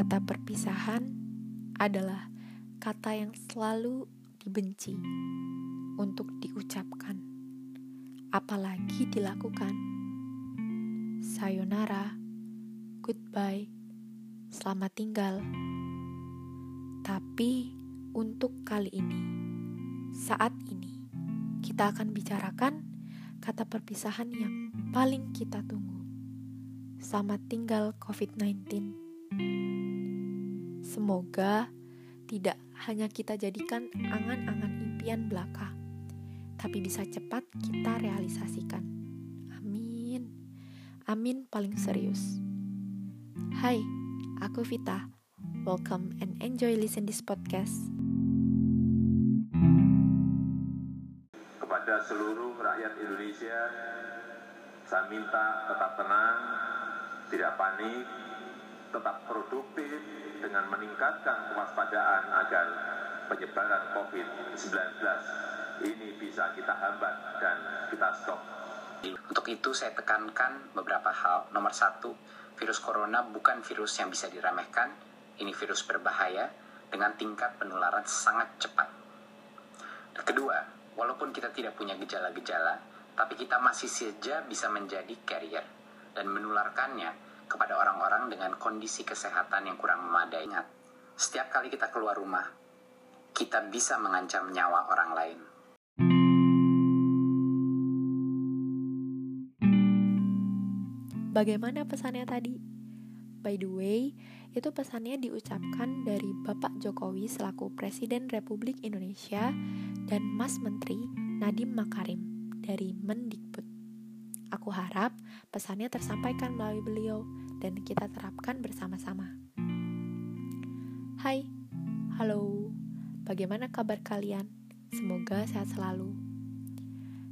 Kata perpisahan adalah kata yang selalu dibenci untuk diucapkan, apalagi dilakukan. Sayonara, goodbye, selamat tinggal. Tapi untuk kali ini, saat ini, kita akan bicarakan kata perpisahan yang paling kita tunggu. Selamat tinggal COVID-19. Semoga tidak hanya kita jadikan angan-angan impian belaka, tapi bisa cepat kita realisasikan. Amin. Amin paling serius. Hai, aku Vita. Welcome and enjoy listen this podcast. Kepada seluruh rakyat Indonesia, saya minta tetap tenang, tidak panik, tetap produktif dengan meningkatkan kewaspadaan agar penyebaran COVID-19 ini bisa kita hambat dan kita stop. Untuk itu saya tekankan beberapa hal. Nomor satu, virus corona bukan virus yang bisa diremehkan. Ini virus berbahaya dengan tingkat penularan sangat cepat. Kedua, walaupun kita tidak punya gejala-gejala, tapi kita masih saja bisa menjadi carrier dan menularkannya kepada orang-orang dengan kondisi kesehatan yang kurang memadai. Ingat, setiap kali kita keluar rumah, kita bisa mengancam nyawa orang lain. Bagaimana pesannya tadi? By the way, itu pesannya diucapkan dari Bapak Jokowi selaku Presiden Republik Indonesia dan Mas Menteri Nadiem Makarim dari Mendikbud. Aku harap pesannya tersampaikan melalui beliau dan kita terapkan bersama-sama. Hai, halo, bagaimana kabar kalian? Semoga sehat selalu.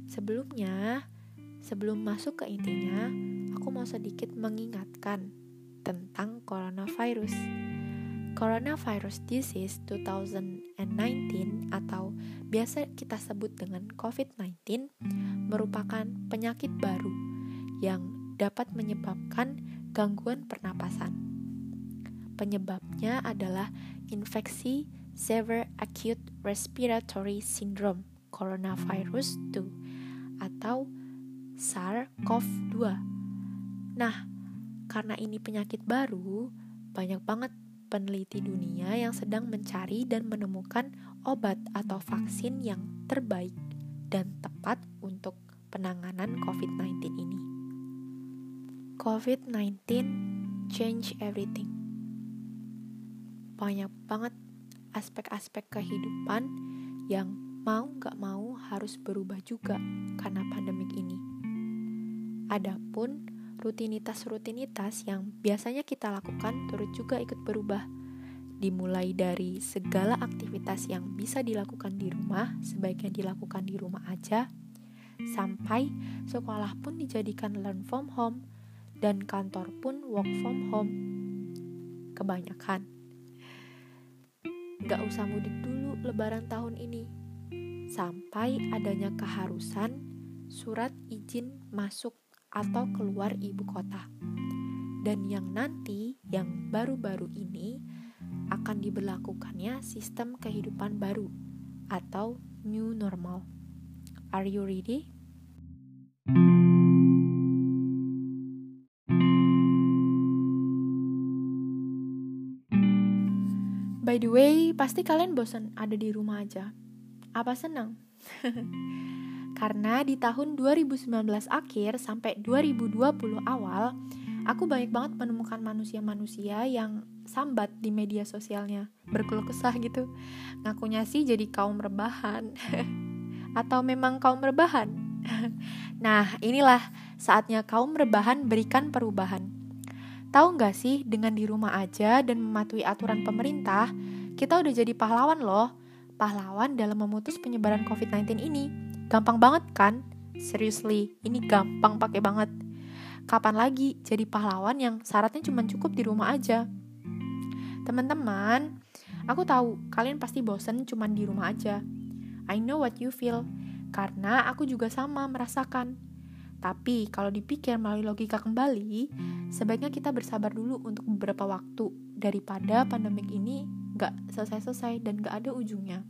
Sebelumnya, sebelum masuk ke intinya, aku mau sedikit mengingatkan tentang coronavirus. Coronavirus Disease 2019 atau biasa kita sebut dengan COVID-19 merupakan penyakit baru yang dapat menyebabkan gangguan pernapasan. Penyebabnya adalah infeksi Severe Acute Respiratory Syndrome Coronavirus 2 atau SARS-CoV-2. Nah, karena ini penyakit baru, banyak banget peneliti dunia yang sedang mencari dan menemukan obat atau vaksin yang terbaik dan tepat untuk penanganan COVID-19 ini. COVID-19 change everything. Banyak banget aspek-aspek kehidupan yang mau gak mau harus berubah juga karena pandemik ini. Adapun rutinitas-rutinitas yang biasanya kita lakukan turut juga ikut berubah. Dimulai dari segala aktivitas yang bisa dilakukan di rumah, sebaiknya dilakukan di rumah aja, sampai sekolah pun dijadikan learn from home, dan kantor pun work from home. Kebanyakan. Gak usah mudik dulu lebaran tahun ini, sampai adanya keharusan surat izin masuk atau keluar ibu kota. Dan yang nanti, yang baru-baru ini, akan diberlakukannya sistem kehidupan baru atau new normal. Are you ready? By the way, pasti kalian bosan ada di rumah aja. Apa senang? Karena di tahun 2019 akhir sampai 2020 awal, aku banyak banget menemukan manusia-manusia yang sambat di media sosialnya, berkeluh kesah gitu. Ngakunya sih jadi kaum rebahan. Atau memang kaum rebahan? nah, inilah saatnya kaum rebahan berikan perubahan. Tahu nggak sih, dengan di rumah aja dan mematuhi aturan pemerintah, kita udah jadi pahlawan loh. Pahlawan dalam memutus penyebaran COVID-19 ini. Gampang banget kan? Seriously, ini gampang pakai banget. Kapan lagi jadi pahlawan yang syaratnya cuma cukup di rumah aja? Teman-teman, aku tahu kalian pasti bosen cuma di rumah aja. I know what you feel, karena aku juga sama merasakan. Tapi kalau dipikir melalui logika kembali, sebaiknya kita bersabar dulu untuk beberapa waktu daripada pandemik ini gak selesai-selesai dan gak ada ujungnya.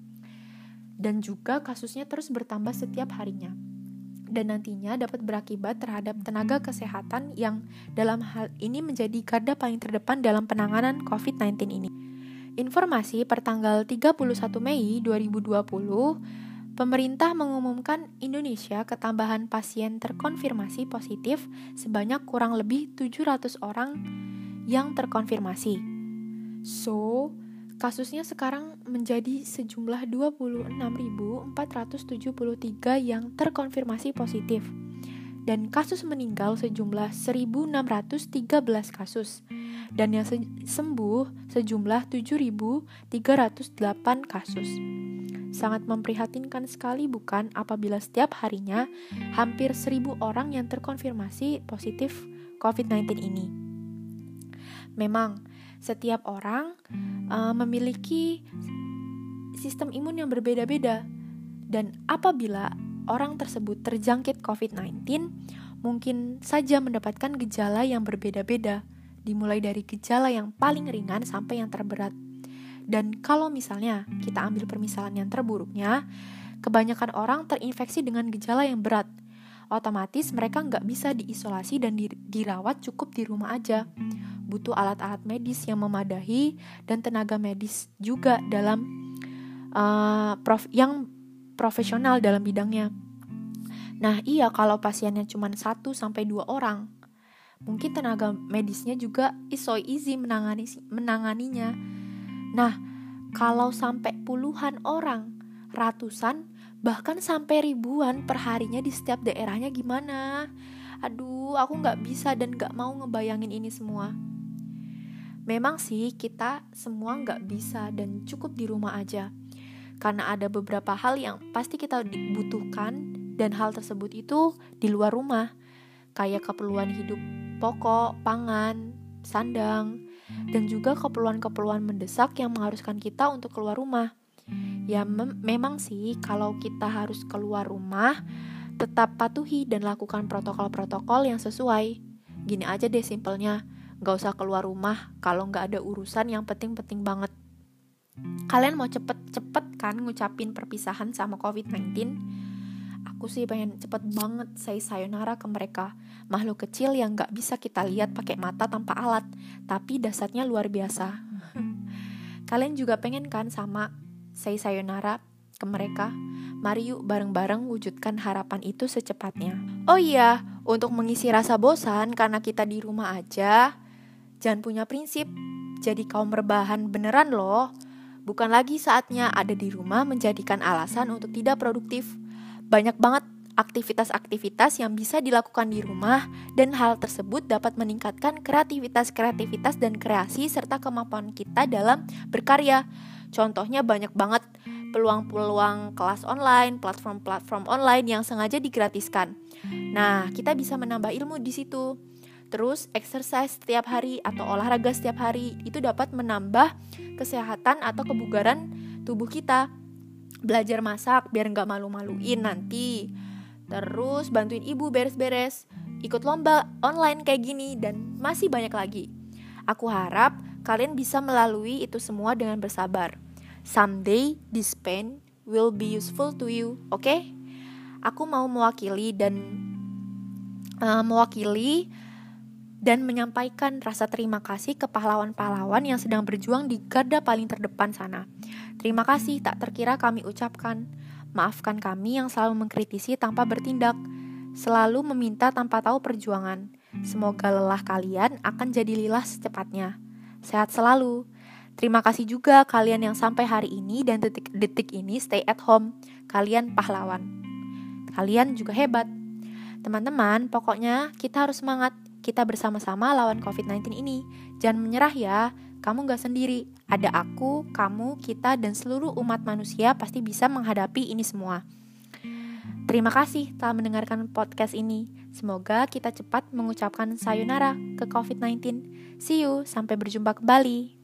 Dan juga kasusnya terus bertambah setiap harinya. Dan nantinya dapat berakibat terhadap tenaga kesehatan yang dalam hal ini menjadi garda paling terdepan dalam penanganan COVID-19 ini. Informasi pertanggal 31 Mei 2020 pemerintah mengumumkan Indonesia ketambahan pasien terkonfirmasi positif sebanyak kurang lebih 700 orang yang terkonfirmasi. So, kasusnya sekarang menjadi sejumlah 26.473 yang terkonfirmasi positif dan kasus meninggal sejumlah 1.613 kasus dan yang sembuh sejumlah 7.308 kasus. Sangat memprihatinkan sekali bukan apabila setiap harinya hampir seribu orang yang terkonfirmasi positif COVID-19 ini. Memang, setiap orang uh, memiliki sistem imun yang berbeda-beda dan apabila orang tersebut terjangkit COVID-19, mungkin saja mendapatkan gejala yang berbeda-beda, dimulai dari gejala yang paling ringan sampai yang terberat. Dan kalau misalnya kita ambil permisalan yang terburuknya, kebanyakan orang terinfeksi dengan gejala yang berat. Otomatis mereka nggak bisa diisolasi dan dirawat cukup di rumah aja. Butuh alat-alat medis yang memadahi dan tenaga medis juga dalam uh, prof yang profesional dalam bidangnya. Nah, iya kalau pasiennya cuma 1 sampai 2 orang, mungkin tenaga medisnya juga is so easy menangani menanganinya Nah, kalau sampai puluhan orang, ratusan, bahkan sampai ribuan perharinya di setiap daerahnya gimana? Aduh, aku nggak bisa dan nggak mau ngebayangin ini semua. Memang sih kita semua nggak bisa dan cukup di rumah aja. Karena ada beberapa hal yang pasti kita dibutuhkan dan hal tersebut itu di luar rumah. Kayak keperluan hidup pokok, pangan, sandang, dan juga keperluan-keperluan mendesak yang mengharuskan kita untuk keluar rumah. Ya mem memang sih kalau kita harus keluar rumah, tetap patuhi dan lakukan protokol-protokol yang sesuai. Gini aja deh simpelnya, gak usah keluar rumah kalau gak ada urusan yang penting-penting banget. Kalian mau cepet-cepet kan ngucapin perpisahan sama COVID-19? Aku sih pengen cepet banget say sayonara ke mereka. Makhluk kecil yang gak bisa kita lihat pakai mata tanpa alat, tapi dasarnya luar biasa. Kalian juga pengen kan sama say sayonara ke mereka? Mari yuk bareng-bareng wujudkan harapan itu secepatnya. Oh iya, untuk mengisi rasa bosan karena kita di rumah aja, jangan punya prinsip. Jadi kaum rebahan beneran loh. Bukan lagi saatnya ada di rumah menjadikan alasan untuk tidak produktif banyak banget aktivitas-aktivitas yang bisa dilakukan di rumah dan hal tersebut dapat meningkatkan kreativitas-kreativitas dan kreasi serta kemampuan kita dalam berkarya. Contohnya banyak banget peluang-peluang kelas online, platform-platform online yang sengaja digratiskan. Nah, kita bisa menambah ilmu di situ. Terus exercise setiap hari atau olahraga setiap hari itu dapat menambah kesehatan atau kebugaran tubuh kita. Belajar masak biar nggak malu-maluin nanti. Terus bantuin ibu beres-beres ikut lomba online kayak gini dan masih banyak lagi. Aku harap kalian bisa melalui itu semua dengan bersabar. Someday this pain will be useful to you oke? Okay? aku mau mewakili dan uh, mewakili dan menyampaikan rasa terima kasih ke pahlawan-pahlawan yang sedang berjuang di garda paling terdepan sana. Terima kasih tak terkira kami ucapkan. Maafkan kami yang selalu mengkritisi tanpa bertindak, selalu meminta tanpa tahu perjuangan. Semoga lelah kalian akan jadi lilah secepatnya. Sehat selalu. Terima kasih juga kalian yang sampai hari ini dan detik-detik ini stay at home. Kalian pahlawan. Kalian juga hebat. Teman-teman, pokoknya kita harus semangat kita bersama-sama lawan COVID-19 ini. Jangan menyerah ya, kamu gak sendiri. Ada aku, kamu, kita, dan seluruh umat manusia pasti bisa menghadapi ini semua. Terima kasih telah mendengarkan podcast ini. Semoga kita cepat mengucapkan sayonara ke COVID-19. See you, sampai berjumpa kembali.